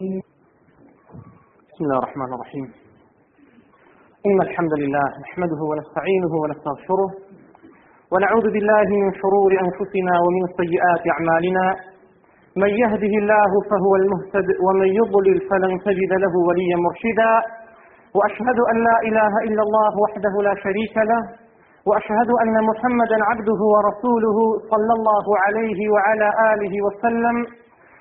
بسم الله الرحمن الرحيم. إن الحمد لله نحمده ونستعينه ونستغفره ونعوذ بالله من شرور أنفسنا ومن سيئات أعمالنا. من يهده الله فهو المهتد ومن يضلل فلن تجد له وليا مرشدا. وأشهد أن لا إله إلا الله وحده لا شريك له. وأشهد أن محمدا عبده ورسوله صلى الله عليه وعلى آله وسلم.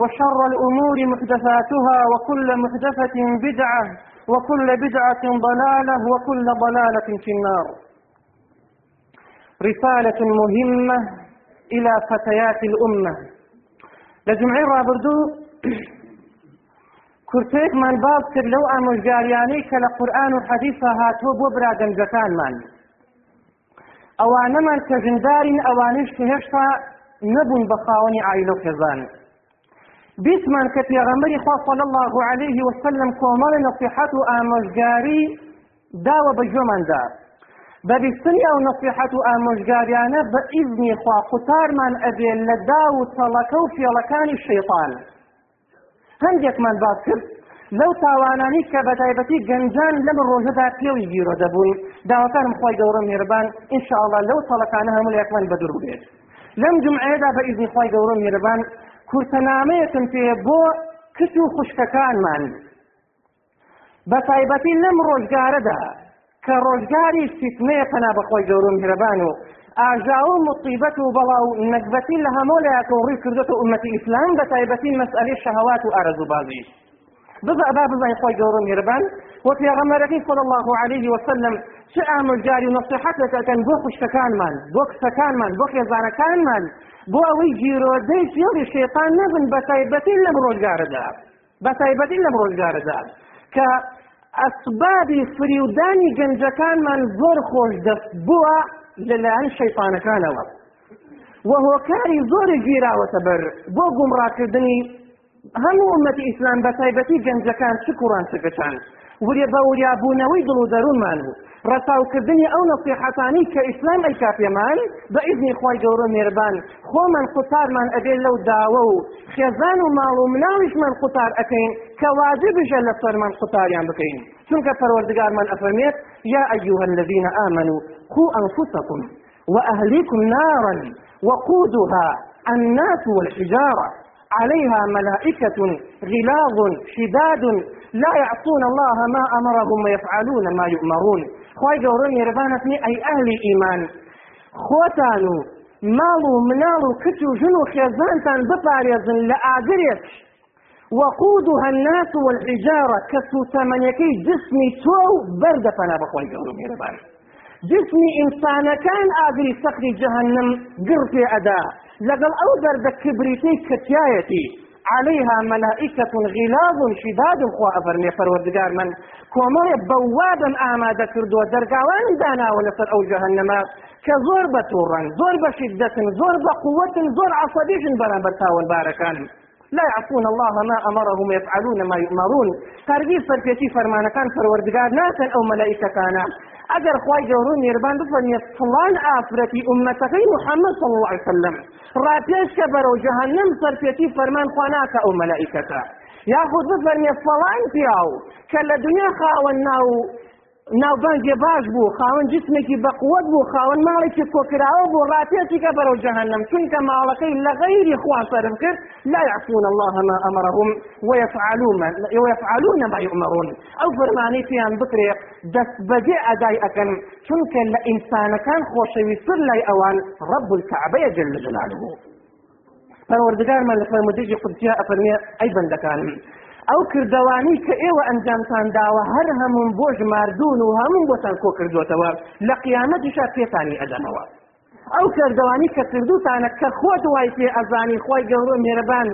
وشر الأمور محدثاتها وكل محدثة بدعة وكل بدعة ضلالة وكل ضلالة في النار. رسالة مهمة إلى فتيات الأمة. لجمعين رابردو كرتيك من باب كر لو ئامۆژگاریانەی کە لە قورآن و حەدیثە هاتووە بۆ برادەنجەکانمان ئەوانەمان کە ژندارین ئەوانش کە بیسمان کە پێغەمبەری خوا صلی الله عليه وسلم کۆمەڵی نصیحەت و ئامۆژگاری داوە بە گوێماندا بە بیستنی ئەو نصیحەت و ئامۆژگاریانە بە ئیزنی خوا قوتارمان ئەبێ لە دا و تەڵەکە و فێڵەکانی شەیطان. هەندێکمان باس کرد. لەو تاوانانی کە بەتایبەتی گەنجان لەم ڕۆژەدا پێوی گیرۆ دەبوون. داواکانم خۆی گەورە میێربان ئینشاءڵڵا لەو تەڵەکانە هەموو یەکمان بەدروو بێت لەم جمعەیەدا بە ئیزنی خۆی گەورە میێربان کورتەنامەیەکم پێ بۆ کچ و خوشکەکانمان. بە تایبەتی لەم ڕۆژگارەدا کە ڕۆژگاری فیتنەیە پەنا بەخۆی گەورم هرەبان و ئاژا و مصیبەت و بەڵاو نەکبەتی لە هەموو لایەکە و ڕووی کردێتە ئومەتی ئیسلام بە تایبەتی مەسئلەی شەهەوات و ئارەزوو بازی بزا با بزای خۆی گەورم هرەبان و پێغەمبەرەکەی صلی الله عليه وسلم چه ئامۆژگاری و نصیحەتێکەکەن بۆ خوشکەکانمان بۆ کچەکانمان بۆ خێزانەکانمان بۆ ئەوەی جیرۆدەی فێڵی شێطان نەبن بە تایبەتی لەم ڕۆژگارەدا بە تایبەتی لەم ڕۆژگارەدا کە ئەسبابی فریودانی گەنجەکانمان زۆر خۆش دەست بووە لەلایەن شەیطانەکانەوە و هۆکاری زۆری گیراوەتە بەر بۆ گومڕاکردنی هەموو ئومەتی ئیسلام بە تایبەتی گەنجەکان چ کوڕان چگەچان ورێ بە وریابوونەوەی دڵ و دەروونمان بوو. ڕەساوکردنی ئەو نصیحەتانی کە ئیسلام ئەیکا پێمان بە ئیزنی خۆی گەورە مێربان خۆمان قوتارمان ئەبێ لەو داوە و خێزان و ماڵ و مناویشمان قوتار ئەەکەین کە واجبژە لە سەرمان قوتاریان بکەین. چونکە پەروەردگارمان ئەفەرمێت یا ئەیوهە الذین قوا أنفسكم وأهليكم نارا وقودها الناس والحجارة. عليها ملائكة غلاظ شداد لا يعصون الله ما أمرهم ويفعلون ما يؤمرون. خواهي قورون يربانتني أي أهل إيمان خوتانو ماڵ و مناڵ و کچ و ژن و خێزانتان بپارێزن الناس والحجارة كسوتمنيكي جسمي تو برد فنا بخوي قولوا ميربان جسمي إنسان كان آدري سقري جهنم قرفي أداء لقل أو درد كبريتي كتيايتي. عليها ملائكة غلاظ شداد خوا أفرمي فروردگار من. كوما بوابا آمادة كردو درقاوان دانا ولسر أو جهنم. كزور بطورا زور بشدة زور بقوة زور عصبيش بران برتاون باركان لا يعصون الله ما أمرهم ويفعلون ما يؤمرون. ترغيب فرقتي فرمان كان فروردگار ناسا أو ملائكة كان ئەگەر خی گەورون نێربان بفەرمیێ فڵان ئافرەتی ئومەتەکەی محەممەد صلی الله عليه وسلم. ڕاپێش بەرەو جەهەنم سەرپێتی فەرمان خواناکە ئەو مەلائیکەتە یاخود بفەرمیێ فەڵان پیاو کە لە دنیا خاوەن ناو ناوبانگێ باش بوو خاوەن جسمێکی بەقوت بوو خاوەن ماڵێکی کۆکراوە بوو ڕاتێتی کە بەرەو جەهنم. چونکە ماڵەکەی لە غەیری خوا سەرم کرد لا يعصون الله ما أمرهم ويفعلون ويفعلون ما يؤمرون. أو فرماني فيان بكري دەست بەجێ ئەدای ئەکەن. چونکە لە ئینسانەکان خۆشەویستتر لای ئەوان ڕب الكعبەیە جل جلاله. پەروەردگارمان لە فەرمودێکی قودسیە ئەفەرمێ ئەی بەندەکانم. ئەو کردوانی کە ئێوە ئەنجامتان داوە هەر هەموم بۆ ژماردون و هەموو بۆتان کۆ کردوتەوە لە قیامەتیشا پێتانی ئەدەمەوە. ئەو کردوانی کە کردوتانە کە خۆت وای پێ ئەزانی خۆی گەورە مێرەبان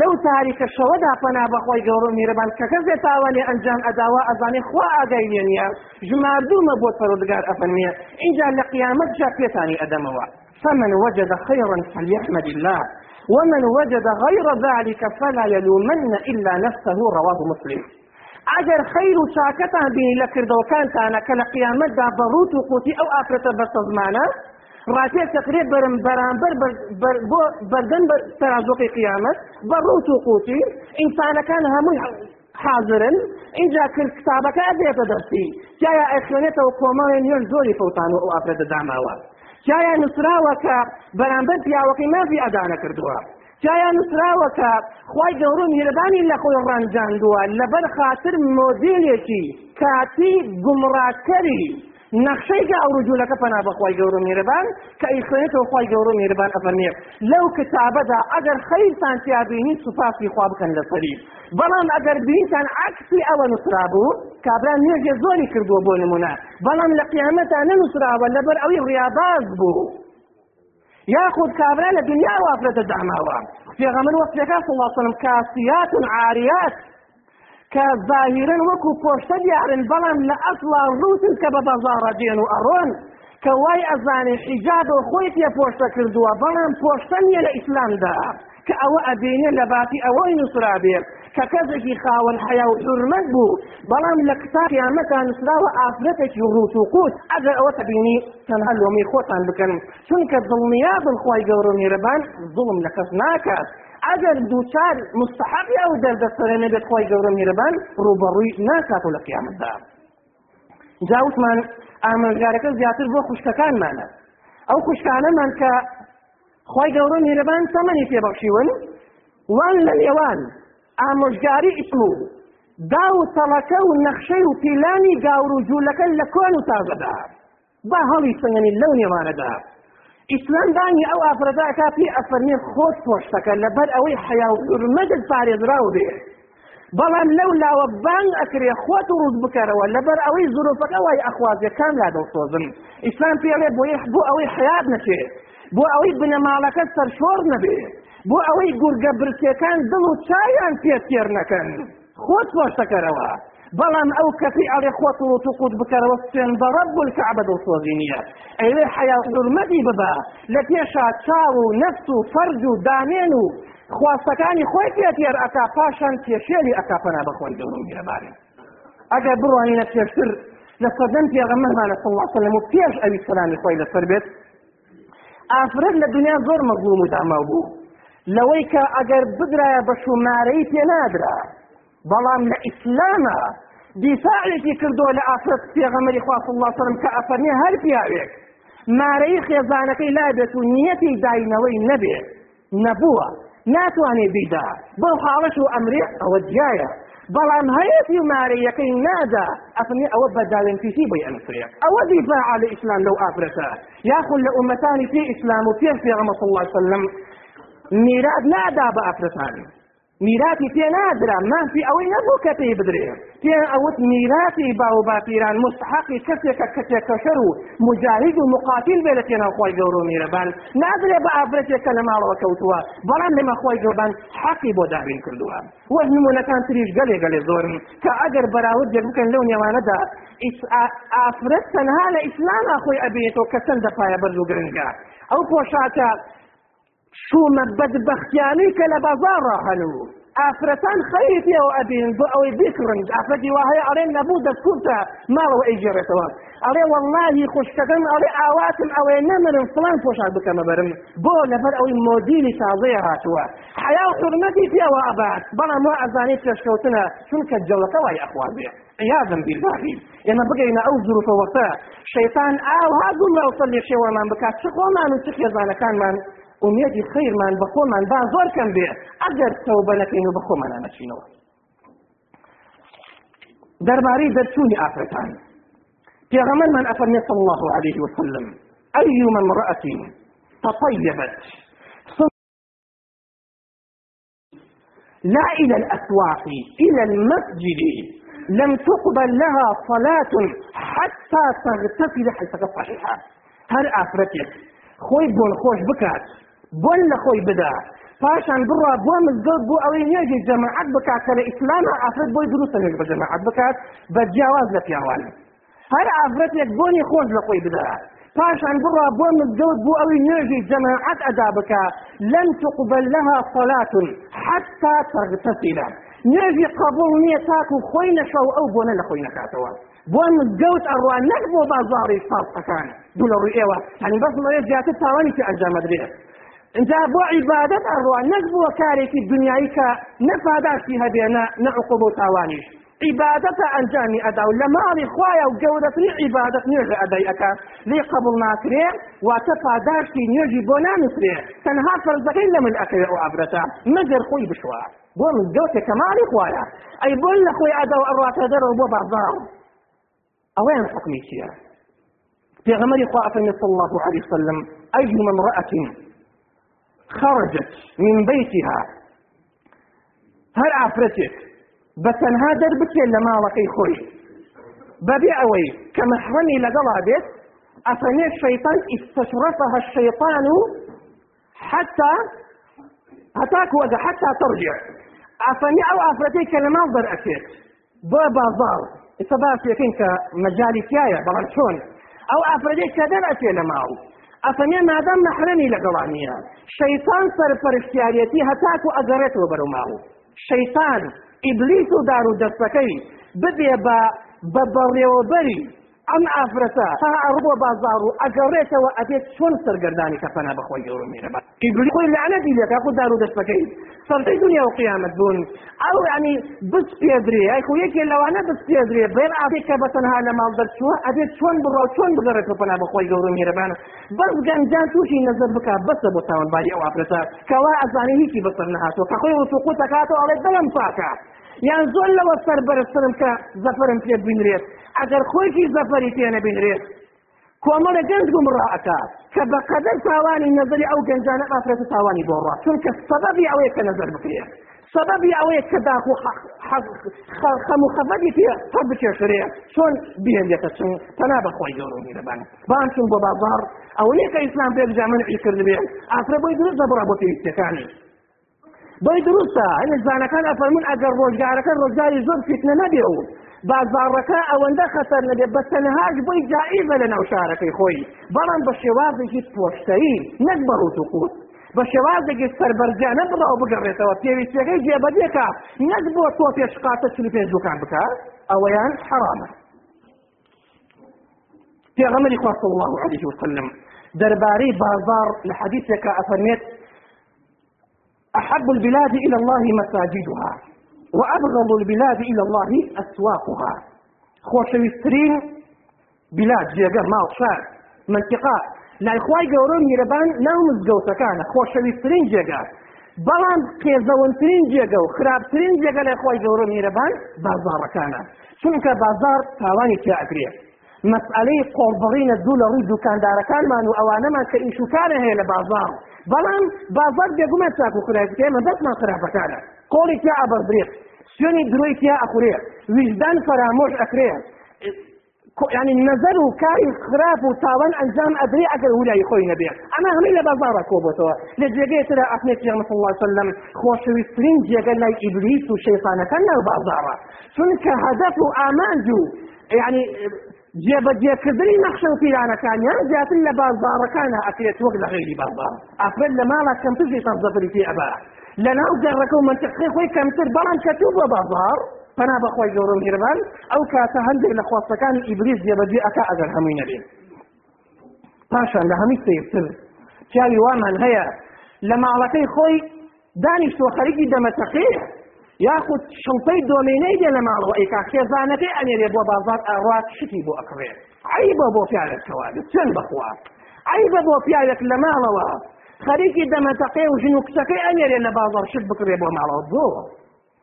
لەو تاریکە شەوەدا پەنا بەخۆی گەورە میرەبان کە کەسێ تاوانێ ئەنجام ئەداوە ئەزانێ خوا ئاگای لێ نییە. ژماردوومە بۆ پەرۆدگار ئەفەرمیە اینجا لە قیامەت جا پێتانی ئەدەمەوە. فمن وجد خيرا فليحمد الله. ومن وجد غير ذلك فلا يلومن إلا نفسه رواه مسلم. اگر خیر و چاکەتان بینی لە کردەوەکانتانە کە لە قیامەتدا بەڕوت و قوتی ئەو ئافرەتە بەسەزمانە ڕاتێ تقرێ برم بەرامبەر بۆ بەردەن تەرازۆقی قیامەت بە ڕوت و قوتی ئینسانەکان هەمووی حاضرن اینجا کرد کتابەکە دێتە دەستی جایە ئەخوێنێتەوە کۆمەڵێن نوێن زۆری فەوتان و ئەو ئافرەتە جایە نووسراوە کە بەرامبەر پیاوەکەی مافی ئەدانە کردووە. جایان نووسراوە کە خی گەورم هیرەبانی لە خۆی ڕانجاندووە لەبەر خاطر مۆدیلێکی کاتی گومڕاکەری نەخشەی کە ئەو ڕجوولەکە پەنا بەخوای گەورە میێرەبان کە ئیخوێنێتەوە خی گەورە میێرەبان ئەفەرمێ. لەو کتابەدا ئەگەر خەیرتان تیابینی سوپاسی خوا بکەن لەسەری بەڵام ئەگەر بینتان عکسی ئەوە نووسرا بوو کابران نوێژێ زۆری کردووە بۆ نمونە. بەڵام لە قیامەتان نەنووسراوە لەبەر ئەوەی ڕیاباز بوو. یاخود کابرا لە دنیا وافرەتە داماوە پێغەمبەر وەختێکا صلی الله عليه وسلم کاسیات عاریات کە ظاهرن وەکو پۆشتە دیارن بەڵام لە ئەسڵا ڕوتن کە بە بەزارە دێن و ئەڕۆن کە وای ئەزانێ حیجاب و خۆی پێ پۆشتە کردووە بەڵام پۆشتە نیە لە ئیسلامدا کە ئەوە ئەبینێ لە باتی ئەوەی نووسرا بێت کە کەسێکی خاوەن حیا و حرمەت بوو بەڵام لە کتاب یامەتان نووسراوە ئافرەتێکی ڕوت و قوت ئەگەر ئەوە تبینی تەنها لۆمی خۆتان بکەن. چونکە دڵنیا بنخوای گەورە میێرەبان زوڵم لە کەس ناکات. ئەگەر دووچار مستحقی ئەو دەردەسەرە نەبێت خۆی گەورە میێرەبان ڕوبەڕووی ناکات و لە قیامەتدا. جاوتمان ئاماژگارەکە زیاتر بۆ خوشکەکانمانە ئەو خوشکانەمان کە خی گەورە میێرەبان تەمەنی پێبەخشیون وان لە لێوان ئامۆژگاری ئیسم و دا و تەڵەکە و نەخشەی و پیلانی گاور و جوولەکە لە کۆن و تازەدا. با هەڵی سنگنی لەو نێوانەدا. ئیسلام دانی ئەو ئافرەداکە پێ ئەفەرمێ خۆت پۆشتەکە لەبەر ئەوەی حیا و حرمەتت پارێزراو بێ. بەڵام لەو لاوە بانگ ئەکرێ خۆت ڕوود بکەرەوە لەبەر ئەوەی زورۆپەکە وای ئەخوازیەکان لا دەسۆزن ئیسلام پێڵێ بۆ بۆ ئەوەی حیات نەچێ بۆ ئەوەی بنەماڵەکە سەرشۆر نەبێ بۆ ئەوەی گورگە برسەکان دڵ و چایان پێ تێر نەکەن. خۆت پۆشتەکەرەوە. بەڵام ئەو کەفی ئەڵێ خۆت و توقوت بکەرەوە سێن بەڕەب بول کەعبە دڵسۆزی نییە. ئەوێ حیا حرمەتی ببە لە پێشا چاو و نەفس و فەرج و دانێن و خواستەکانی خۆی پێتێر ئەکا پاشان پێشێلی ئەکاپەنا بەخۆی گەورم گرەبارێ ئەگەر بڕوانینە پێشتر لە سەدەم پێغەمەرمانە صلی الله عليه وسلم و پێش ئەوی سەلامی خۆی لەسەر بێت. ئافرەت لە دنیا زۆر مەزلوم و داما بوو. لەوەی کە ئەگەر بدرایە بە شومارەی پێ نادرا بەڵام لە ئیسلامە دیفاعێکی کردو لە ئافرەت پێغەمەری خوا صلی الله عليه وسلم کە ئەفەرمێ هەر پیاوێک مارەی خێزانەکەی لابێت و نیەتی داینەوەی نەبێت نەبووە ناتوانێ بیدا بەو حاڵەش و ئەمرێ ئەوە جایە بەڵام هەیەی و مارەیەکەی نادا؟ ئەفنی ئەوە بەداوێن پیسی بۆی ئەنفرێ ئەوە دیفاع لە ئیسلام لەو ئافرەتە یاخود لە ئومەتانی پێ ئیسلام و پێ پێغەمە صلی الله عليه وسلم. میراد نادا بە ئافرەتانی میراتی پێ نادرا مافی ئەوەی نەبوو کە پێی بدرێ پێ ئەوت میراتی با و باپیران مستحقی کەسێکە کەسێک کەشەر و مجاهد و مقاتل بێ لە پێناوخوای گەورە و میرەبان. نادرێ بە ئافرەتێکە لە ماڵەوە کەوتووە بەڵام لێمە خۆی گەوربان حەقی بۆ دابین کردووە. وەک نمونونەکان تریش گەلێ گەلێ زۆرن کە ئەگەر بەراورد جێ بکەن لەو نێوانەدا ئافرەت تەنها لە ئیسلام خۆی ئەبێتەوە کە چەندە پایە بەرز و گرنگە. ئەو پۆشاکە شومە بەدبەختیانی کە لە بازارڕ هەلوو ئافرەتان خەری پێەوە ئەبین بۆ ئەوەی بیکڕن ئافرەتی وهەیە ئەڵێن نەبوو دەستکوتە ماڵەوە ئەیجێڕێتەوە ئەڵێ واللهی خوشکەکەم ئەڵێ ئاواتم ئەوەی نەمرم فلان پۆشاک بکەمە بەرم. بۆ لەبەر ئەوەی مۆدیلی تازەیە هاتووە. حیا و حرمەتی پێوە ئەبات بەڵام وا ئەزانێت پێشکەوتنە چونکە جەڵەکە وای ئەخوازێ عياذا بالله ئێمە بگەینە ئەو ظروفەوەسە شەیتان ئاو هادوو لەو سەلی شێوەمان بکات. چ خۆمان و چ خێزانەکانمان؟ ئومێدی خەیرمان بە خۆمان با زۆر کەم بێ ئەگەر تەوبە نەکەین و بە خۆمان نەچینەوە دەربارەی دەرچوونی ئافرەتان پێغەمەرمان ئەفەرمێ صلى الله عليه وسلم. أيما امرأة تطيبت. لا إلى الأسواق إلى المسجد. لم تقبل لها صلاة حتى تغتسل حيث صحيحة. هل أفرتك خوي بون خوش بكات بون لخوي بدا. پاشان بڕا بۆ مزگەوت بۆ ئەوەی نێژی جەماعەت بکات کە لە ئیسلام ئافرەت بۆی دروستە نێژ بە جەماعەت بکات بە جیاواز لە پیاوان. هەر ئافرەتێک بۆنی خۆش لە خۆی بدات پاشان بڕا بۆ مزگەوت بۆ ئەوەی نێژی جەماعەت ئەدا بکە لن تقبل لها صلاة حتى تغتسل. نێژی قبول نییە تاکو خۆی نەشە و ئەو بۆنە لە خۆی نکاتەوە بۆ مزگەوت ئەڕوا نەک بۆ بازاڕی فاسەکان دوو لە ڕووی ئێوە. هەنی بەس مەوێت زیاتر تاوانی ئەنجامەدرێت اینجا بۆ عیبادت ئەڕوا نەک بووە کارێکی دنیایی کە نەپاداشتی هەبێنە نەعقوب و تاوانیش عیبادەتە ئەنجامی ئەدا و لە ماڵی خوایە و گەورەتری عیبادت نوێژە ئەدەی ئەەکە لێ قبول ناکرێ واتە پاداشتی نوێژی بۆ نانووسێ تەنها فەرزەکەی لە من ئەکەوێ ئەو ئابرەتە مەگەر خۆی بشوە بۆ من گەوتێک کە ماڵی خوایە ئەی بۆ لە خۆی ئەدا و ئەڕاتە دەرەوە بۆ بازار ئەوەیان حکمی چییە پێغەمەری خوا ئەفەرمێ صلى الله عليه وسلم أيما امرأة خرجت من بيتها. هل عفرتك؟ بتنها دربك لما لقي خوي. ببي أوي. كمحرمي لقلا بيت. افني الشيطان استشرفها الشيطان حتى هتاك وجه حتى ترجع. افني أو افرتك لما ضر أكيد بو بازار إتباس يكين كمجالي كيايا بغل شون أو أفرجيك كدر أتي لماو ئەفەمێ مادام نەحرەمی لەگەڵانیە. شەیتان سەرپەرشتیارەتی هەتاکو ئەگەڕێتەوە بەرەو ماو شەیتان ئیبلیس و دار و دەستەکەی ببێ بە بە بەڕێوەبەری ئەم ئافرەتە تا ئەڕبۆ بازار و ئەگەڕێتەوە ئەبێت چۆن سەرگەردانی کەفەنا بەخۆی گەورە میرەبات ئیبلی خۆی لعنەتی لێکا خو دار و دەستەکەی سەرەی دنیا و قیامەت بوون. ئەو ینی بس پێدرێ ئەی خو یەکێ لەوانە بس پێدرێ بێر ئاێک کە بەتەنها لە ماڵ دەرچووە ئەبێت چۆن بڕۆ چۆن بگەڕێت پنا بەخۆی گەورە میرەبانە بەس گەنجان تووشی نەزر بک بەسە بۆ تاوانباری ئەو ئافرەتە. کەوا ئەزانانی هیچی بەسەر نهاتۆ کە خۆی وسوقوت دەکاتەوە ئەڵێ دەڵم پاکە. یان زۆر لەوە سەر بەرزترم کە زەفرم پێ بینرێت. ئەگەر خۆیکی زەفەری پێ نەبینرێت کۆمەڵە گەنج گومڕائەکە کە بە قەدەر تاوانی نەزەری ئەو گەنجانە ئافرەت تاوانی بۆ ڕات چونکە سەبەبی ئەوەیە کە نەزەر بکرێت سببی ئەوەیە کە داخ خەم و خەفەتی پێ هەر بچێشرێ. چۆن بێنێتە چون تەنا بەخۆی گەورمی دەبان بان چون بۆ بازار ئەوەیە کە ئیسلام پێ جامنعی کرد بێ ئافرە بۆی دروست دەبڕە بۆ پێویستەکانی بۆی دروستە. هەنە زانەکان ئەفەرمون ئەگەر ڕۆژگارەکە ڕۆژگاری زۆر فیتنە نەبێ و بازارەکە ئەوەندە خەتەر نەبێ بە تەنهاش بۆی جائیزە لە ناو شارەکەی خۆی. بەڵام بە شێوازێکی پۆشتایی نەک بەڕوت و قوت. بە شێوازێکی سەربەرجانە بڵاو بگەڕێتەوە. پێویستەکەی جێبەجێکە. نەک بۆ تۆ پێشقاتە چلی پێش دوکان بکە. ئەوەیان حرامە. پێغەمەری خوا صلی الله عليه وسلم. دەربارەی بازار لە حەدیثێکە ئەفەرمێت أحب البلاد إلى الله مساجدها وأبغض البلاد إلى الله أسواقها. خۆشەویستترین بلاد جێگە ماڵ شار منطقة. لای خوای گەورە میرەبان ناو مزگەوتەکانە خۆشەویستترین جێگە بەڵام قێزەوەنترین جێگە و خراپترین جێگە لای خۆی گەورە میرەبان بازارەکانە چونکە بازار تاوانی تیاگرێت مەسئلەی قۆڵبڕینە دوو لە ڕووی دوکاندارەکانمان و ئەوانەمان کە ئیشوکارە هەیە لە بازار بەڵام بازار بێگومە چاک و خراپکە ئێمە دەستمان خراپەکانە قۆڵی تیا ئەبەردرێت سوێنی دروی تیا ئەخورێ ویژدان فەرامۆش ئەکرێ يعني نظر و کاری خراپ و تاوان ئەنجام ئەدرێ ئەگەر ولای خۆی نەبێت ئەمە هەمەی لە بازارە کۆبتەوە لە جێگەی ئەفنێ پێغمبەر صلی الله وسلم خۆشەویستترین جێگە لای ئیبلیس و شەیطانەکان ناو بازارە چونکە هەدەف و ئامانج و يعني جێبەجێکردنی نەخشە و پیرانەکانیان زیاتر لە بازارەکانە ئەکرێت وەک لە غێری بازار ئافرەت لە ماڵە کەمتر زەفری پێ ئەبا. لە ناو گەڕەکە و منتقی خۆی کەمتر بەڵام کەتوو بۆ بازار پنا بەخۆی گەورە میربان ئەو کاتە هەندێک لە خواستەکانی ئیبلیس جێبەجێ ئەکا ئەگەر هەمووی نەبێت. پاشان لە هەمی سیرتر پیاوی وامان هەیە. لە ماڵەکەی خۆی دانیشتوە خەریکی دەمەتەقێ یاخود شڵپەی دۆمینەی دێ لە ماڵەوە ئەیکا خێزانەکەی ئەنێرێ بۆ بازار ئاڕات شتی بۆ ئەکڕێ عیبە بۆ پیاەکەوە چەند بخوا. عیبە بۆ پیاەک لە ماڵەوە. خەریکی دەمەتەقێ و ژن و کچەکەی ئەنێرێ لە بازار شت بکرێ بۆ ماڵەوە بۆ.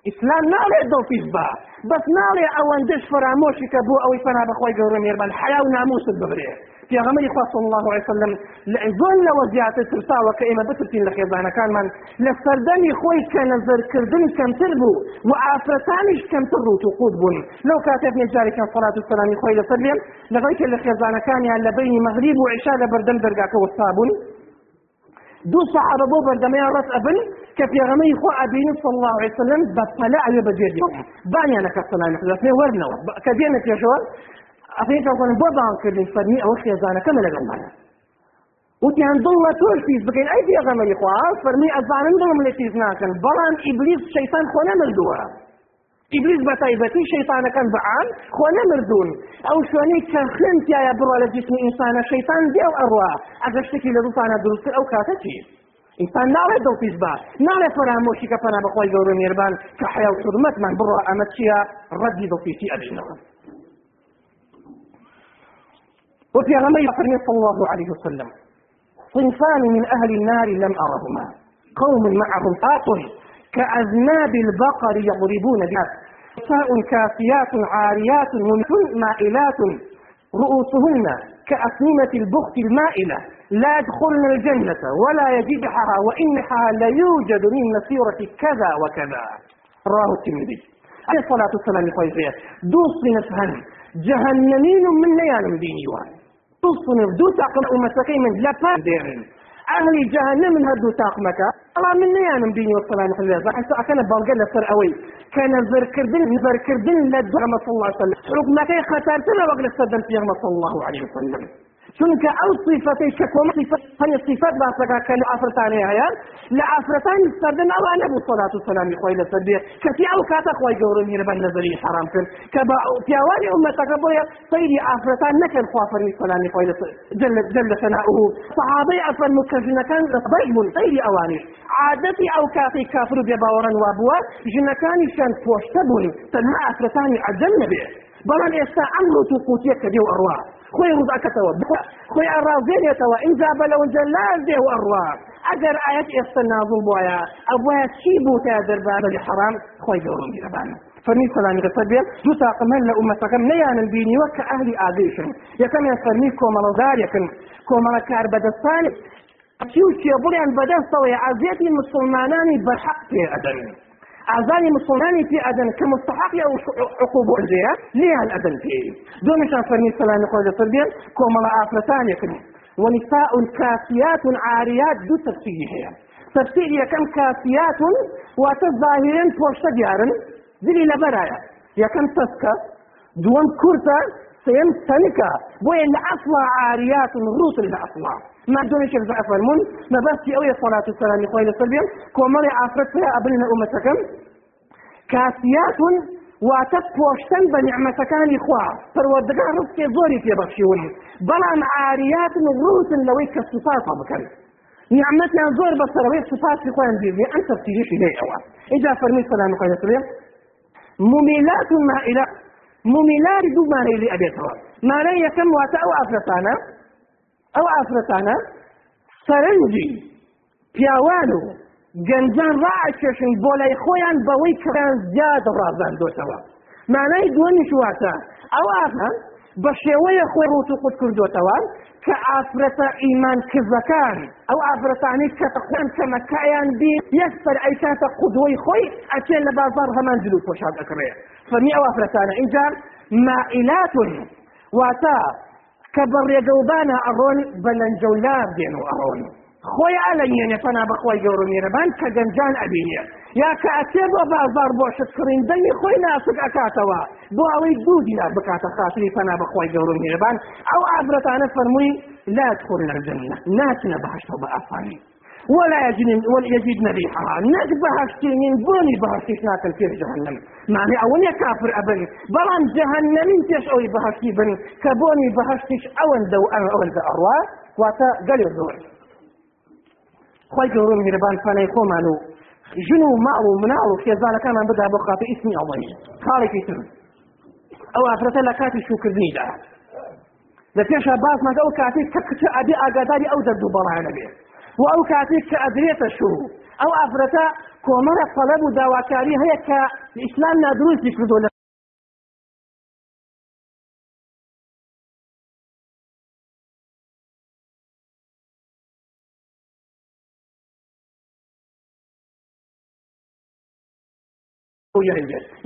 ئیسلام ناڵێت دڵپیش بە بەس ناڵێ ئەوەندەش فرامۆشی کە بۆ ئەوەی پەنا بەخۆی گەورە مێربان حیا و ناموست ببرێ پیغمبری خوا صلی الله عليه وسلم زۆر لەوە زیاتر ترساوە کە ئێمە بترسین لە خێزانەکانمان لە سەردەمی خۆی کە نەزەرکردن کەمتر بوو و ئافرەتانیش کەمتر ڕوت و قوت بوون لەو کاتێک نێجارێکیان سەڵات و سەلامی خۆی لەسەر بێن لەغەی کە لە خێزانەکانیان لە بینی مەغریب و عیشا لە بەردەم دەرگاکە وەستا بوون دو صحابة بو بردميان رس أبن کە پێغەمەی خۆ ئەبین الله وسلم بە پەلە ئەوێ بەجێ بانیانە کەسەلانەێ وەرنەوە. کە دێنە پێشەوە ئەفێتەکەن بۆ باڵکردنی فەرمی ئەوە خێزانەکەمە لەگەڵمانە وتیان دڵە تۆش پیس بکەین. ئەی پێغەمەی خوا فەرمی ئەزانن دڵم لە پیس ناکەن. بەڵام ئیبلیس شەیتان خۆ نەمردووە. ئیبلیس بە تایبەتی شەیتانەکان بەعام خۆ نەمردوون. ئەو شوێنەی کە خوێن تایە بڕە لە جسمی ئینسانە شەیتان دێو ئەڕوا. ئەگەر شتێکی لە دووسانە دروست ئەو کاتە چیست؟ ئینسان ناڵێت دڵپیش بە ناڵێت فەرامۆشی کە پەنا بەخۆی گەورە مێربان کە حیا و حرمەتمان بڕۆ ئەمە چییە ڕەدی دڵپیشی ئەبینەوە وفي غمي فرمي صلى الله عليه وسلم صنفان من أهل النار لم أرهما. قوم معهم طاق كأذناب البقر يضربون بها. نساء كافيات عاريات ممثل مائلات رؤوسهن كأسنمة البخت المائلة. لا يدخلن الجنة ولا يجدحها وإنها ليوجد من مسيرة كذا وكذا. رواه الترمذي. عليه الصلاة والسلام يقول دوس نفهن جهنمين من ليال ديني وان دوس دوس أقل أمتكي من لفا ديرين أهل جهنم من هدو تاقمك الله من نيانم ديني والسلام. عليه حتى أكن بلغة لسر أوي. كان ذركردن ذركردن لدغم صلى الله عليه وسلم. حكمك خطرتنا وقل السدن في صلى الله عليه وسلم. چونکە ئەو صفەتی شەکۆم هەنی صفەت باسەکە کە لە ئافرەتانی هەیە لە ئافرەتانی سەردن ئەوە نەبوو سەلات و سەلامی خۆی لەسەر بێ کەسی ئەو کاتە خۆی گەورە میرەبەن نەزەری حرام کرد کە بە پیاوانی ئومەتەکە بۆیە سەیری ئافرەتان نەکەن خوافەرمی سەلامی خۆی جل لە سەناؤه صحابەی ئەفەرمو کەژنەکان بەش بوون سەیری ئەوانیش عادەتی ئەو کاتی کافر و بێباوەڕەن وابووە ژنەکانیشان پۆشتە بوون تەنها ئافرەتانی عەجەم نەبێ بەڵام ئێستا ئەم ڕوت و قوتیە کە دێ و ئەڕوا خۆی ڕزاکەتەوە خۆی ئاڕازێنێتەوە ئینجا بەلەونجە نازێ و ئەڕوا. ئەگەر ئاەت ئێستا نازوو بۆیە ئەوە چی بووتە دەربار بەلی حەرام خۆی گەڕم گیرەبانە فرمي سلام رسبيا دو ساقم هلا أمتكم نيان البيني وك أهلي آذيشن يكم يفرمي كومالا داريكن كومالا كار بدستاني چی و چێ بڵیان بەدەستەوەی ئازیەتی مسلمانانی بەحق پێ ئەدەن. ئازانی مسلمانی في ئەدەن کە مستحقی ئەو عقوب ئەنجەیە لیان ئەدەن پێ دومیشان فەرمی سەلامی خۆی لەسەر بێن کۆمەڵە ئافرەتانێکن ونساء كاسيات عاريات دو تفسير هي. تفسير يكم كاسيات ديارن ذلي لبرايا. يكم تسكا دوم كرتا سيم سنكا. بوين لأصلا عاريات روت لأصلا ما دوني شيخ زعفر من ما بس أوي صلاة السلام خويل السلبيم كومالي عفرتها أبننا أمتكم. كاسيات واتت پۆشتن بە نیعممەتەکانی خوا پەروەردەکان ڕستێ زۆری پێبەخشیون بەڵام عاریات و ڕوتن لەوەی کە سوپاسا بکەن نیعممەتیان زۆر بەسەرەوەی سوپاسی خۆیان بێ ئەم تەفسیریشی لێ ئەوە ئیجا فەرمی سەلام خۆی لەسەرێ ممیلات و مائلة ممیلاری دوو مانەی لێ ئەبێتەوە. مانای یەکەم واتە ئەو ئافرەتانە ئەو ئافرەتانە سەرنجی پیاوان و گەنجان ڕائکێشن بۆ لای خۆیان بەوەی کڕیان زیاد ڕازاندۆتەوە مانای دووەمیش واتە ئەو ئافرەن بە شێوەیە خۆی ڕوت و قوت کردوتەوە کە ئافرەتە ئیمان کزەکان ئەو ئافرەتانی کە خۆیان کەمەکایان بی یەکسەر ئەیکاتە قودوەی خۆی ئەچێن لە بازار هەمان جلو پۆشاد ئەکڕێ فەرمی ئەو ئافرەتانە اینجا مائلاتون واتە کە بەڕێگەوبانە ئەڕۆن بە لەنجەولار دێن و ئەڕۆن خۆی ئالەنیێنێ پەنا بەخۆی گەورە میێرەبان کە گەنجان ئەبینێ یا کە ئەچێ بۆ بازار بۆ شتکردین دەنگی خۆی ناسک ئەکاتەوە بۆ ئەوەی دوو دینا بکاتە خاتری پەنا بەخۆی گەورە میێرەبان ئەو ئابرەتانە فەرمووی لا تخۆن الجنة ناچنە بەهشتەوە بە ئاسانی ولا يجدن ولا يجدن ريحها نك بهشتين بوني بهشتيش ناكل في جهنم. معنى أول كافر ابن بلان جهنم تيش أوي بهشتي بن كبوني بهشتيش أول دو أول دو أروا. واتا قال الزور خۆی گەورم میرەبان پانەی خۆمان و ژن و ماڵ و مناڵ و خێزانەکانمان بدأ بۆ خاتە ئیسمی ئەڵی خاڵێکی تر ئەو ئافرەتە لە کاتی شوکردنیدا لە پێشە باسمەکە ئەو کاتێک کە کچە ئەبێ ئاگاداری ئەو دەرد و ئەو کاتێک کە ئەدرێتە شوو ئەو ئافرەتە کۆمەرە طلب و داواکاری هەیە کە ئیسلام نادروستی کردو لە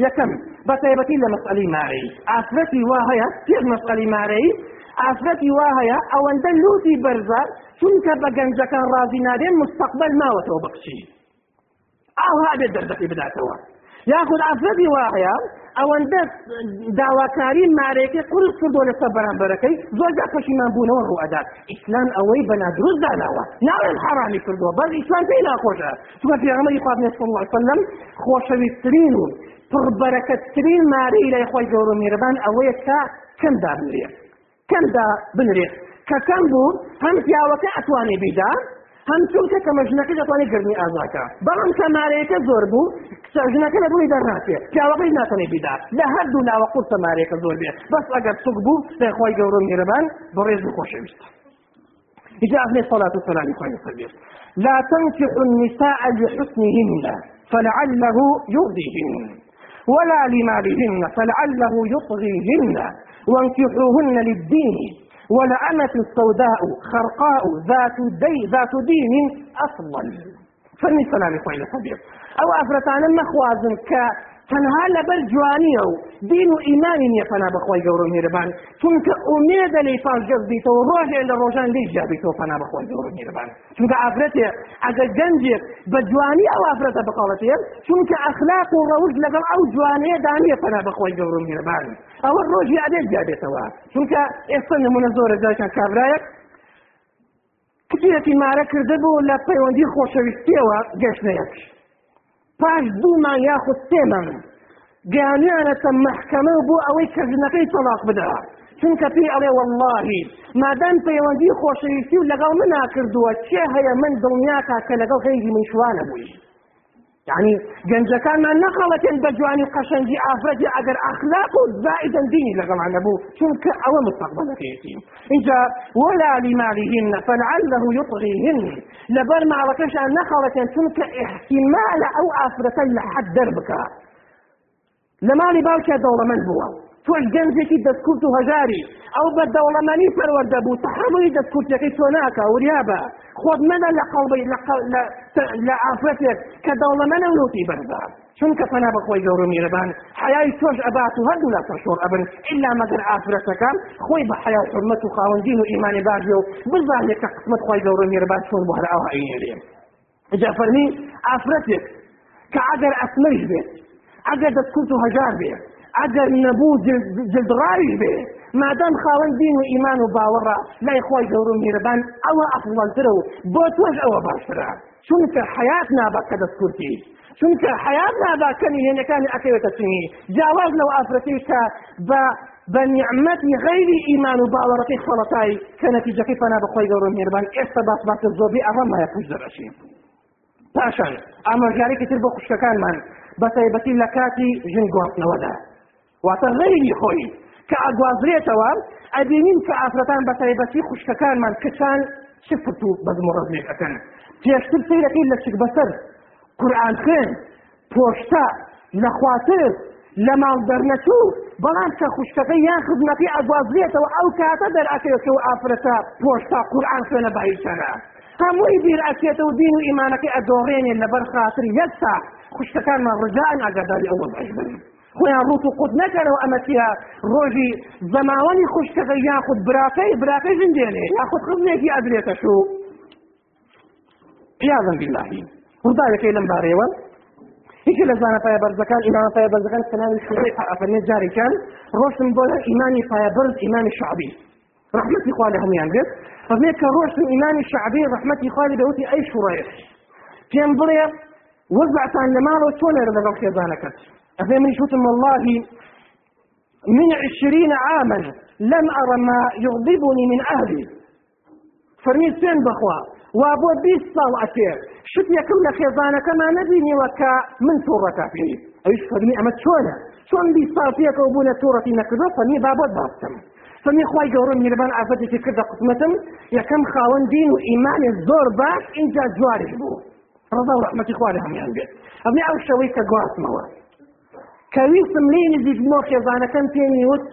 یەکەم بەتایبەتی لە مەسئلەی مارەی ئافرەتی ئافرەتی وا هەیە ئەوەندە لوتی بەرزار چونکە بە گەنجەکان ڕازی نادێن مستقبل ماوەتەوە بەخشی ئاها بێت دەردەقی بداتەوە یاخود ئافرەتی وا هەیە ئەوەندە داواکاری مارێکی قرس کردو لەسەر بەرامبەرەکەی زۆرجا پەشیمان بوونەوە ڕوئەدات ئیسلام ئەوەی بە نادروست داناوە ناوێن حرامی کردووە بەس ئیسلام پێی ناخۆشە چونکە پێغەمبەری خوا صلی الله وسلم خۆشەویستترین و پڕبەرەکەتترین مارەی لای خۆی گەورە میێرەبان ئەوەیە کە کەمدا بنرێت کەمدا بنرێت کە کەم بوو هەم پیاوەکە ئەتوانێ بیدا هەم چونکە کە مەژنەکە دەتوانێت گرنی ئازاکە. بەڵام کەمارەیەکە زۆر بوو ژنەکە لە بووی دەرناچێ. پیاوەکەی ناتوانێ بیدا. لە هەردوو ناوە قورتە مارێکە زۆر بێت بەس ئەگەر سوک بوو لای خۆی گەورە میێرەبان بەڕێز و خۆشەویست إجا أهل الصلاة والسلام عليه وسلم لا تنكح النساء لحسنهن فلعله يرضيهن. ولا لمالهن فلعله يطغيهن وانكحوهن للدين. ولأمة السوداء خرقاء ذات دي ذات دين أفضل. فالنساء لا يقول أو أفرتان مخوازن ك تەنها لەبەر جوانیە و دین و ئیمانی نییە پنا بەخۆی گەورە میربان چونکە ئومێدە لی پاش گەز بیتەوە ڕۆژێ لە ڕۆژان لی جابیتەوە پنا بەخۆی گەورە میربان چونکە ئافرەتێ ئەگەر گەنجێک بە جوانی ئەو ئافرەتە بقڵەتێ چونکە ئەخلاق و ڕەوش لەگەڵ ئەو جوانەیە دانیە پنا بەخۆی گەورە میربان ئەوە ڕۆژی ئەدێت جابێتەوە. چونکە ئێستا نمونە زۆرە جاکان کابرایەک کچێکی مارە کرده بوو لە پەیوەندی خۆشەویستیەوە گەشتەیەک پاش دوومان یاخود سێمان گیانیانەتە محکەمە بۆ ئەوەی کەژنەکەی تەلاق بدە. چونکە پێی ئەڵێ واللهی مادەم پەیوەندی خۆشەویستی و لەگەڵ من ناکردووە چێ هەیە من دڵنیاکە کە لەگەڵ غەیری من شوانە بووی. يعني گەنجەکانمان نەخەڵەتێن بە جوانی قەشەنگی ئافرەتی ئەگەر ئەخلاق و زائدن دینی لەگەڵ نەبوو چونکە ئەوە مستقبلەکەیەتی اینجا ولا لمالهن فلعله يطغيهن. لبر ماڵەکەشان نەخەڵەتێن چونکە احتمال ئەو ئافرەتە لە حد دەربکە لە ماڵی باوکە دەوڵەمەند بووە تۆش گەنجێکی دەستکورت و هەژاری ئەو بە دەوڵەمانی پەروەەردە بوو تحملی دەستکورتەکەی تۆ ناکە وریابە خۆت مەدە لە قەڵبی لە ئافرەتێک کە دەوڵەمەنە ولوتی بەردا چونکە فەنا بەخۆی گەورە میرەبان حیای تۆش ئەبات و هەردوو لە سەرشۆر ئەبن ئللا مەگەر ئافرەتەکان خۆی بە حیا حرمەت و خاوەندین و ئیمانی باژێ و بزانێت کە قسمت خۆی گەورە میرەبان چۆن بۆ هەر ئەو عینێ جا فەرمی ئافرەتێک کە ئەگەر ئەسمەش بێت ئەگەر دەستکوت و هەژار بێت ئەگەر نەبوو جلدڕاوی بێ مادام خاوەن دین و ئیمان و باوەڕە لای خۆی گەور و میرەبان ئەوە ئەفڵەنترە و بۆ تۆش ئەوە باشترە چونکە حیات نابە کە دەستکورتی چونکە حیات نابا کەمی هێنەکانی ئەکەوێتە چنی جیاواز لەو ئافرەتی کە بە بە نیعممەتی غیری ئیمان و باوەڕەکەی خۆڵەتایی کە نەتیجەکەی فنا بەخۆی گەور و میربان ئێستا باس باتە زۆبی ئەوە مایە پوش دەڕەشی پاشان ئاماژارێکی تر بۆ خوشکەکانمان بەتایبەتی لە کاتی ژن گواستنەوەدا واتە غەیری خۆی. کە ئەگوازرێتەوە ئەبینین کە ئافرەتان بە تایبەتی خوشکەکانمان کچان شفت و بەزمڕزمێکەکەن پێشتر سیرەکەی لە چک بەسەر قورآن خوێن پۆشتا لە خواتر لە ماڵ دەرنەچوو بەڵام کە خوشکەکەی یان خزمەتی ئەگوازرێتەوە ئەو کاتە دەرئەکەوێتەوە ئافرەتە پۆشتا قورآن خوێنە بەهیچەنە هەمووی بیر ئەچێتە و دین و ئیمانەکەی ئەدۆڕێنێن لەبەر خاطر یەک سا خوشکەکانمان ڕجان ئاگاداری ئەوە بەش بن خۆیان ڕوت و قوت نەکەرەوە ئەمەتیە ڕۆژی زەماوەنی خوشکەکە یاخود براکەی براکەی ژندێنێ یاخود خزمێکی ئەدرێتە شو. عیاذا بالله ڕداوەکەی لەم بارەوە هیچ لە زانە پایە بەرزەکان ئیمانە پایە بەرزەکان کەناوی شوڕی ئەفەرمێت جاریکان ڕۆشتم بۆ ئیمانی پایە بەرز ئیمانی شعبی. خوالي هم ينقل فميك روش من إيمان الشعبي رحمتي خوالي دوتي أي شريح كان بريا وزعت عن لمال وتولى رضا خيزانكت أفهم شوتم والله من عشرين عاما لم أرى ما يغضبني من أهلي. فرميت سين بخوا وأبو بيس صال أتير شت يكم لخيزانك ما نبيني وكا من سورة فيه أيش فرمي أما شونا. شون بيس صال فيك وبونا سورة نكذا فرمي بابو باستم فمي خواي جورم ميربان عفتي في كذا قسمتم. يكم خاون دين وإيمان الزور باش إنجا جوارش بو. ڕضا و ڕحمەتی خوارە هەمیان بێت ئەمێ ئەو شەوەی کە گواستمەوە کەویستم لێ نزیک بۆ خێزانەکەم پێنی وت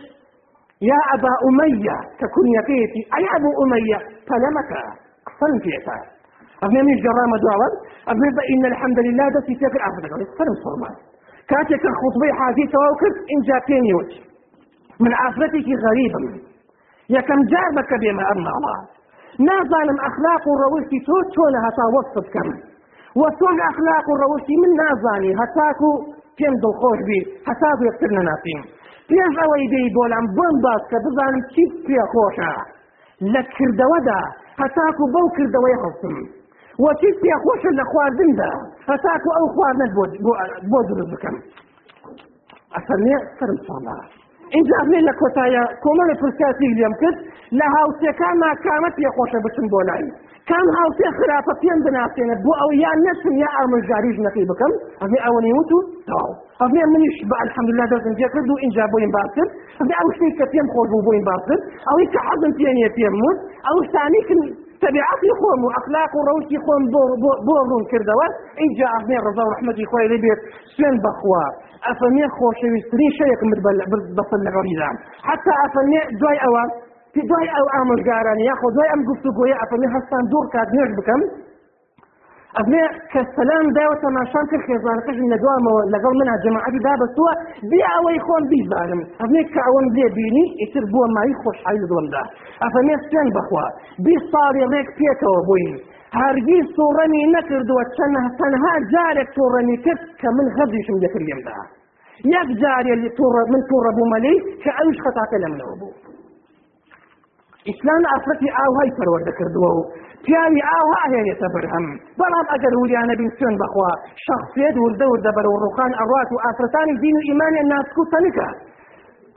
يا أبا أمية ككنيتيتي أي أبو أمية؟ فلمك قصن فيك أبني من جرامة دعوة أبني إن الحمد لله ده في تكر أفضل قصن صرما كاتك الخطبة حاجي توكر إن جاتيني وجه من عفرتك غريبا يا كم جابك بما أرنا الله. نازانم أخلاق الروشي تو تونها تا وصف كم. وتون أخلاق الروشي من نازاني هتاكو پێم دڵخۆش بی هەتاکو یەکتر نەناسیم. پێش ئەوەی دەی بۆلام بۆم باس کە بزانم چی پێ خۆشە. لە کردەوەدا هەتاکو بەو کردەوەی خستم. وەچی پێ خۆشە لە خواردندا هەتاکو ئەو خواردنت بۆ دروست بکەم. ئەسەرنێ سرم ساڵە اینجا بێ لە کۆتایە کۆمەڵی پرسیاسی لێم کرد لە هاوسەکان ناکامەت پێ خۆشە بچن بۆ لای. کام هاوسێ خراپە پێم بناسێنە؟ بۆ ئەو یا نەچم یا ئامەژاریش نەقی بکەم؟ ئەێ ئەوەنی وت و تاو. ئەێ منیش بە الحەمدللا دەزم پێ کرد و اینجا بۆیم باسن ئەێ ئەو شتێک کە پێم خۆش بوو بۆیم باسن ئەوەی کە حەزم پێنیە پێم وت ئەو شتانی تەبیعاتی خۆم و ئەخلاق و ڕەوتی خۆم بۆ ڕوون کردەوە. اینجا ئەێ ڕزا و ڕحمەتی خۆی لێ بێت. سوێن بەخوا. ئەفەنێ خۆشەویستترین شەیەک بەسەر لە ڕیدام حتا ئەفەنێ دوای ئەوە ئەو ئامۆژگارانی یاخۆ دوای ئەم گفتوگوۆیە ئەفەرمی هەستان دوور کات نوێژ بکەم ئەبنێ کە سەلام داوە تەماشان کرد خێزانەکەشن لە دوامەوە لەگەڵ منە جەماعەتی دابەستووە بێ ئەوەی خۆم بیزانم ئەبنێ کە ئەوەم لێ بینی ئیتر بووە مای خۆشحایی لە دومدا ئەفەرمێ سوێن بخوا. بی ساڵی ڕێک پێکەوە بووین. هەرگیز تووڕەنی نەکردووە چەند تەنها جارێک تووڕەنی کرد کە من غەزیشم لەکردێمدا یەک جارێ من تووڕە بوومەلی کە ئەوش خەتاکە لە منەوە بوو. ئیسلام ئافرەتی ئاوهای پەروەردە کردووە و پیاوی ئاوا هێنێتە بەرهەم بەڵام ئەگەر وریانە بین سوێن بخوا شخصێت وردە وردە بەرە و ڕوخان ئەڕات و ئافرەتانی دین و ئیمانیان ناسک و تەنکە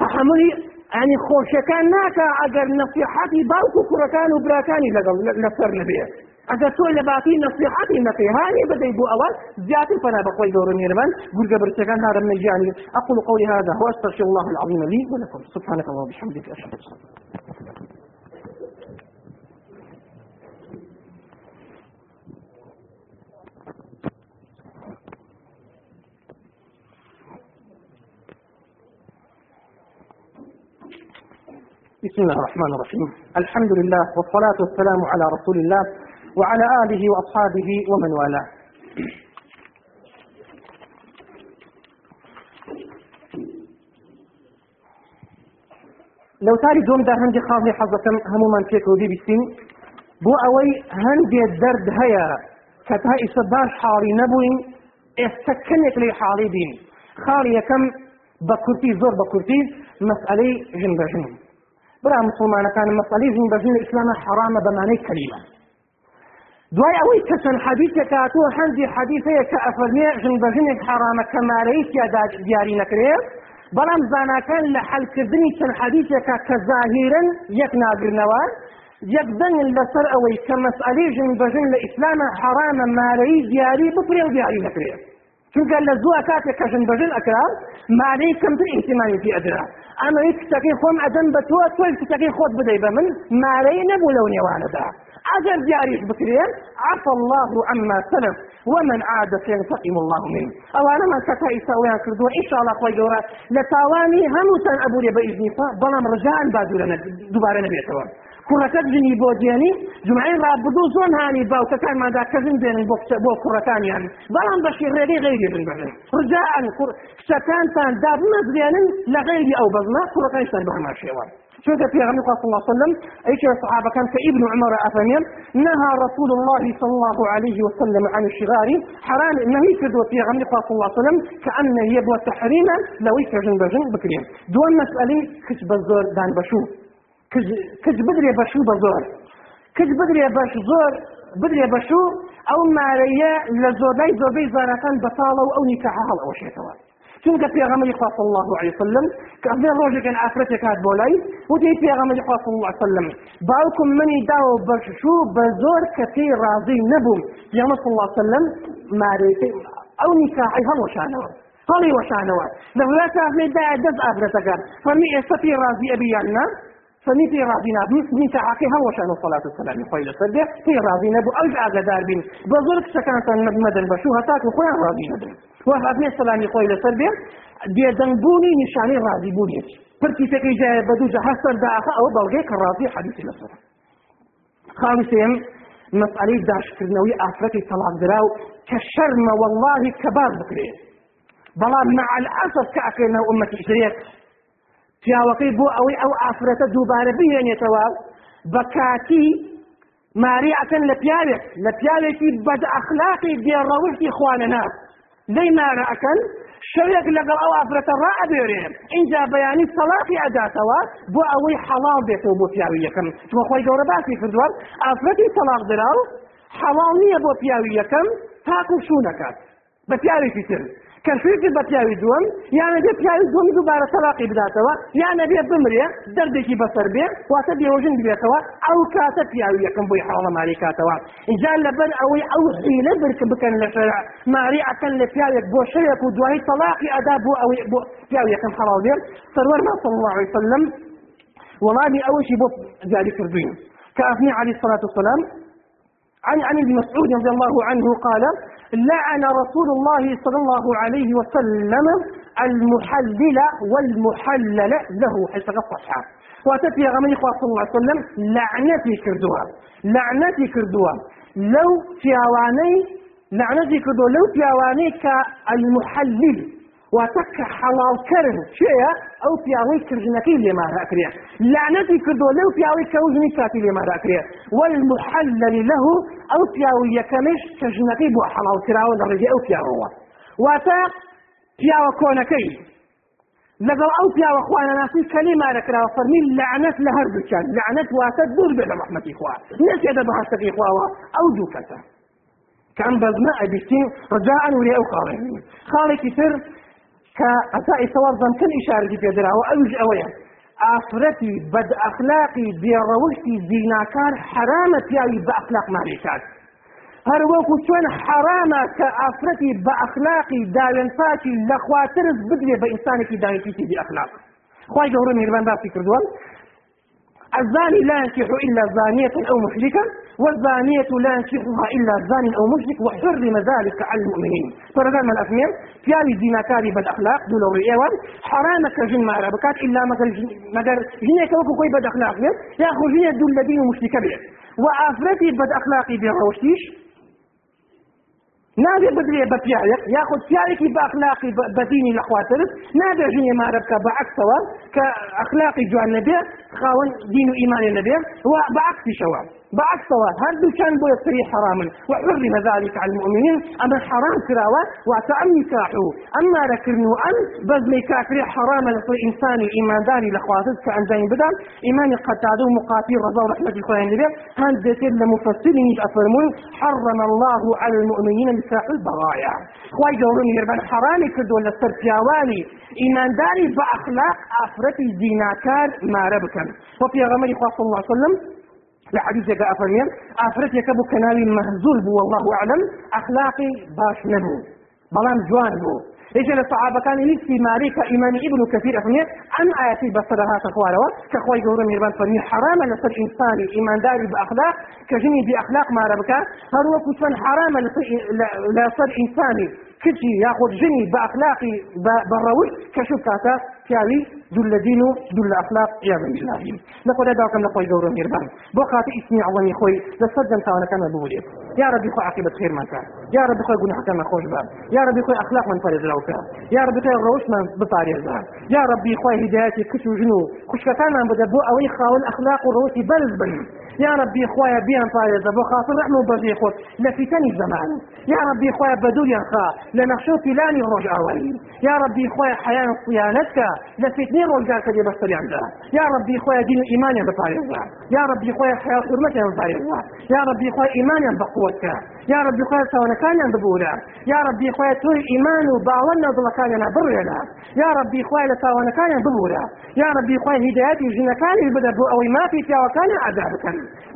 تحملی ئەنی خۆشەکان ناکە ئەگەر نەسیحەتی باوک و کوڕەکان و براکانی لەگەڵ لەسەر نبێت ئەگەر تۆ لە باقی نصیحەتی نەکەی هانی بدەی بۆ ئەوە زیاتر فنا بەخۆی گەورە میێرەبان گورگە برچەکان هذا من الجانب أقول قولي هذا وأستغفر الله العظيم لي ولكم. سبحانك اللهم وبحمدك. أشهد أن بسم الله الرحمن الرحيم. الحمد لله والصلاة والسلام على رسول الله وعلى آله وأصحابه ومن والاه. لو تاري دوم دا هندي خاضي حظكم همو من فيكو دي بسين بو أوي هندي الدرد هيا كتها إصباش حالي نبوين استكنك لي حالي بين خالي كم بكرتي زور بكرتي مسألة جنب جنب. برا مەسەلی ژین بەژین لە ئیسلامە حرامە بەمانەی کەلیمە دوای ئەوەی کەچەند حەدیثێک هاتووە هەندی حەدیثەیە کە ئەفەرمێ ژن بەژنێک حرامە کەمارەی تیادا دیاری نەکرێت بەڵام زاناکان لە حەلکردنی چەند حەدیثێکە کە زاهیرن یەک ناگرنەوە یەکدەنگ لەسەر ئەوەی کە مەسئلەی ژن بەژن لە ئیسلامە حرامە مارەی دیاری بکرێ و چونکە لە زووە کاتێک کە ژن بەژن ئەکرا مارەی کەمتر ئیحتیمالی پێ ئەدرا ئەمە هیچ کتەکەی خۆم ئەدەم بە تۆ تۆی کتەکەی خۆت بدەی بە من مارەی نەبوو لەو نێوانەدا ئەگەر دیاریش بکرێن عفى الله عما سلف ومن عاد فينتقم الله منه. ئەوانە من کەتا ئیساویان کردووە ئیشاءڵا خۆی گەورە لە تاوانی هەمووتان ئەبوورێ بە ئیزنیفا بەڵام ڕژان بادوورە دووبارە نەبێتەوە کوڕەکەت ژنی بۆ دێنی جمعی ڕابدوو زۆن هانی باوکەکانمادا کەزن دێنن بۆ کوڕەکانیان بەڵام بەشی ڕێری غیری بن بەن ڕجاان کچەکانتان دابمەزرێنن لە غیری ئەو بەزنا کوڕەکانیشتان بەهەما شێوە شوف في غني صلى الله عليه وسلم إيش الصحابة كان كابن عمر افهمين نهى رسول الله صلى الله عليه وسلم عن الشغار حرام إنه يكدوا في غني صلى الله عليه وسلم كأنه يبوى تحريما لو يكجن بجن بكريم. دون مسألة كسب الزور دان بشوف کچ بدرێ بەشوو بە زۆر کچ بدرێ بەش زۆر بدرێ بەشوو ئەو مارەیە لە زۆربەی زۆربەی زارەکان بەتاڵە و ئەو نیکە هەڵ ئەوشێتەوە چونکە پێغەمەری خوا صلی الله عليه وسلم؟ کە ئەبێ ڕۆژێکن ئافرەتێک هات بۆ لای وتی پێغەمەری خوا صلی الله عليه وسلم. منی داوە بەشوو بە زۆر کە پێی ڕازی نەبووم پێغەمە صلی الله عليه وسلم مارەیەکەی ئەو نیکاحی هەڵوەشانەوە هەڵی وەشانەوە لە وڵاتە ئەفرێدا دەست ئافرەتەکان فەرمی ئێستا پێی ڕازی ئەبییان نه فني في راضينا من تعاقي هو شان الصلاة والسلام خوي لسده في راضينا بو أوج أقدار بين بزرك سكانت مدن بشو هتاك وخويا راضينا بين وهذا السلام خوي لسده دي دنبوني نشاني راضي بوني. بركي تكي جاي بدو جهستر داخل أو بلغيك الراضي حديث لسده خامسين مسألة داش كرنوي آفرتي طلاق دراو. كشرم والله كبار بكري. بلا مع الأسف كأكلنا أمة إسرائيل. پیاوەکەی بۆ ئەوەی ئەو ئافرەتە دووبارە بهێنێتەوە بەکاتی ماری ئەکەن لە پیاوێک لە پیاوێکی بەد ئەخلاقی بێڕەوشی خوانە ناس لەی مارە ئەەکەن شەوێک لەگەڵ ئەو ئافرەتە ڕائبێرێ اینجا بەیانی سەڵاقی ئەداتەوە بۆ ئەوەی حەڵاڵ بێتەوە بۆ پیاوی یەکەم. چۆ خۆی گەورە باسی کردووە. ئافرەتی سەڵاق دراو حەڵاڵ نییە بۆ پیاوی یەکەم تاکو شوونەکات بە پیاوێکی تر. کەفێکی بە پیاوی دووەم یانە بێ پیاوی دومی دووبارە تەلاقی بداتەوە یانە بێ بمرێ دەردێکی بەسەر بێ واتە بێوەژن بێتەوە ئەو کاتە پیاوی یەکەم بۆی حاڵە ماری کاتەوە اینجا لەبەر ئەوەی ئەو حیلە برک بکەن لە شەرع ماری ئەکەن لە پیاوێک بۆ شەوێک و دوای تەلاقی ئەدا بۆ ئەوەی بۆ پیاوی یەکەم حەڵاو بێ سەروەرما صلی الله عليه وسلم وڵامی ئەوەشی بۆ جاری کردوین كأثني عليه الصلاة والسلام عن عن ابن مسعود رضي الله عنه قال لعن رسول الله صلى الله عليه وسلم المحلل والمحلل له حيث الصحة وتفي غمني صلى الله عليه وسلم لعنتي كردوها. لعنتي كردوها. لو في اواني لعنتي كردوها. لو في اواني كالمحلل. وأتك حلال كرن شيء؟ أو بياوي كرجنكي اللي ما رأكريا. لعنتي كردو لو بياوي كوزني كاتي اللي ما رأكريا. والمحلل له ئەو پیاوە یەکەمیش کە ژنەکەی بۆ حەڵاوکراوە لە ڕێگەی ئەو پیاوەوە. واتە پیاوە کۆنەکەی. لەگەڵ ئەو پیاوە خوانەناسی کەلیمارە کراوە فەرمی لعنەت لە هەردووچان لعنەت واتە دوور بێ لە ڕحمەتی خوا. نەچێتە بە هەستەکەی خواوە ئەو دوو کەسە کەم بەزمە ئەبیستین ڕجاعن وری ئەو خاڵێ. خاڵێکی تر کە ئەتا ئیسەوە زەمکن ئیشارەتی پێدراوە ئەوش ئەوەیە. ئافرەتی بەد ئەخلاقی بێڕەوشتی زیناکار حرامە پیاوی بە ئەخلاق ماریکات هەر وەکو چۆن حرامە کە ئافرەتی بە ئەخلاقی داوێن پاکی لەخواترس بدرێ بە ئینسانێکی داوێتیی بی ئەخلاق خی گەورە میێربان باسی کردووە. الزاني لا ينكح إلا زانية أو مشركة والزانية لا ينكحها إلا زان أو مشرك وحرم ذلك على المؤمنين. فرقان من الأثنين في هذه الزنا كاري بالأخلاق دول رئيوان حرامك جن مع ربكات إلا مثل مدر جنية كوكو كوي بد أخلاق يأخذ جنية دول الذين مشركة به وآفرتي بد أخلاقي بروشتيش نادي بدري ببيعك ياخذ بيعك بأخلاقي بديني لاخواترس نادي جني ما ربك بعكسوا كأخلاقي النبي خاون دين وإيمان النبي وبعكس شواب بعكس سواء هل كان بو يصري حراما وحرم ذلك على المؤمنين. أما حرام كراوة وتأم نكاحه. أما لكنه ان بزمي كافري حراما لصر إنسان ايمان داري لاخواترس كأن زين بدل ايمان قد تعدو مقاتل رضا ورحمة الخوان النبي. هل ديتر لمفسرين أفرمون حرم الله على المؤمنين نكاح البرايا خواي جوروني يربان حرامي كدو لسر بياواني إيمان داري بأخلاق افرتي زيناكار ما ربكن وفي غمري صلى الله عليه وسلم لحديث جاء فرميان افرت يكبو كنالي مهزول بو والله أعلم. أخلاقي باش نبو بلان جوان بو. إيش الصحابة كان نفسي مالك إمام ابن كثير أفنية أن آياتي بصدها تخواروا كخوي جورا ميربان فرمي حرام لصر إنساني إيمان داري بأخلاق كجني بأخلاق ما ربكا هو كتفن حرام لصر إنساني كتي يأخذ جني بأخلاقي بروش كشوف كاتا پیاوی دوول لە دین و دوول لە ئەخلاق یاغم بالله لەخۆ داکەم لە خۆی گەورە میێربان بۆ خاتی ئیسمی عڵەمی خۆی لە سەر جەنتاوانەکانە ببولێت یا ربی خۆ عاقبەت خێرمان کە یا ربی خۆی گوناحەکانمان خۆش بە یا ربی خۆی ئەخلاقمان پارێزراو کە یا ربی خۆی ڕەوشمان بپارێزە یا ربی خۆی هدایەتی کچ و ژن و خوشکەکانمان بدە بۆ ئەوەی خاون ئەخلاق و ڕەوشی بەرز بن يا ربي خويا بيان فارزة بو خاطر رحمة وبرزي خود لفتن الزمان يا ربي خويا بدول ينخا لنخشو تلاني رجع أولين يا ربي خويا حياة صيانتك لفتنين رجع كدي بستري عندها يا ربي خويا دين إيمان بفارزة يا ربي خويا حياة حرمة بفارزة يا ربي خويا إيمان بقوتك يا ربي خويا سوانا كان ببولا يا ربي خويا توي إيمان وباونا ضلكان برنا يا ربي خويا لسوانا كان ببولا يا ربي خويا هداياتي جنكاني بدأ أو ما في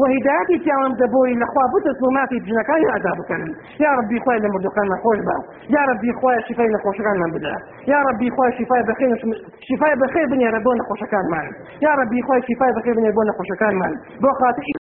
وهدايتي تيام دبوي لخوا بوت سوماتي بجنكان يا عذاب كان يا ربي خويا لما دوكان خوش با يا ربي خويا شفاي نخوش كان من بدا يا ربي خويا شفاي بخير شفاي بخير بني ربون خوش كان مان يا ربي خويا شفاي بخير بني ربون خوش كان مان بو خاطر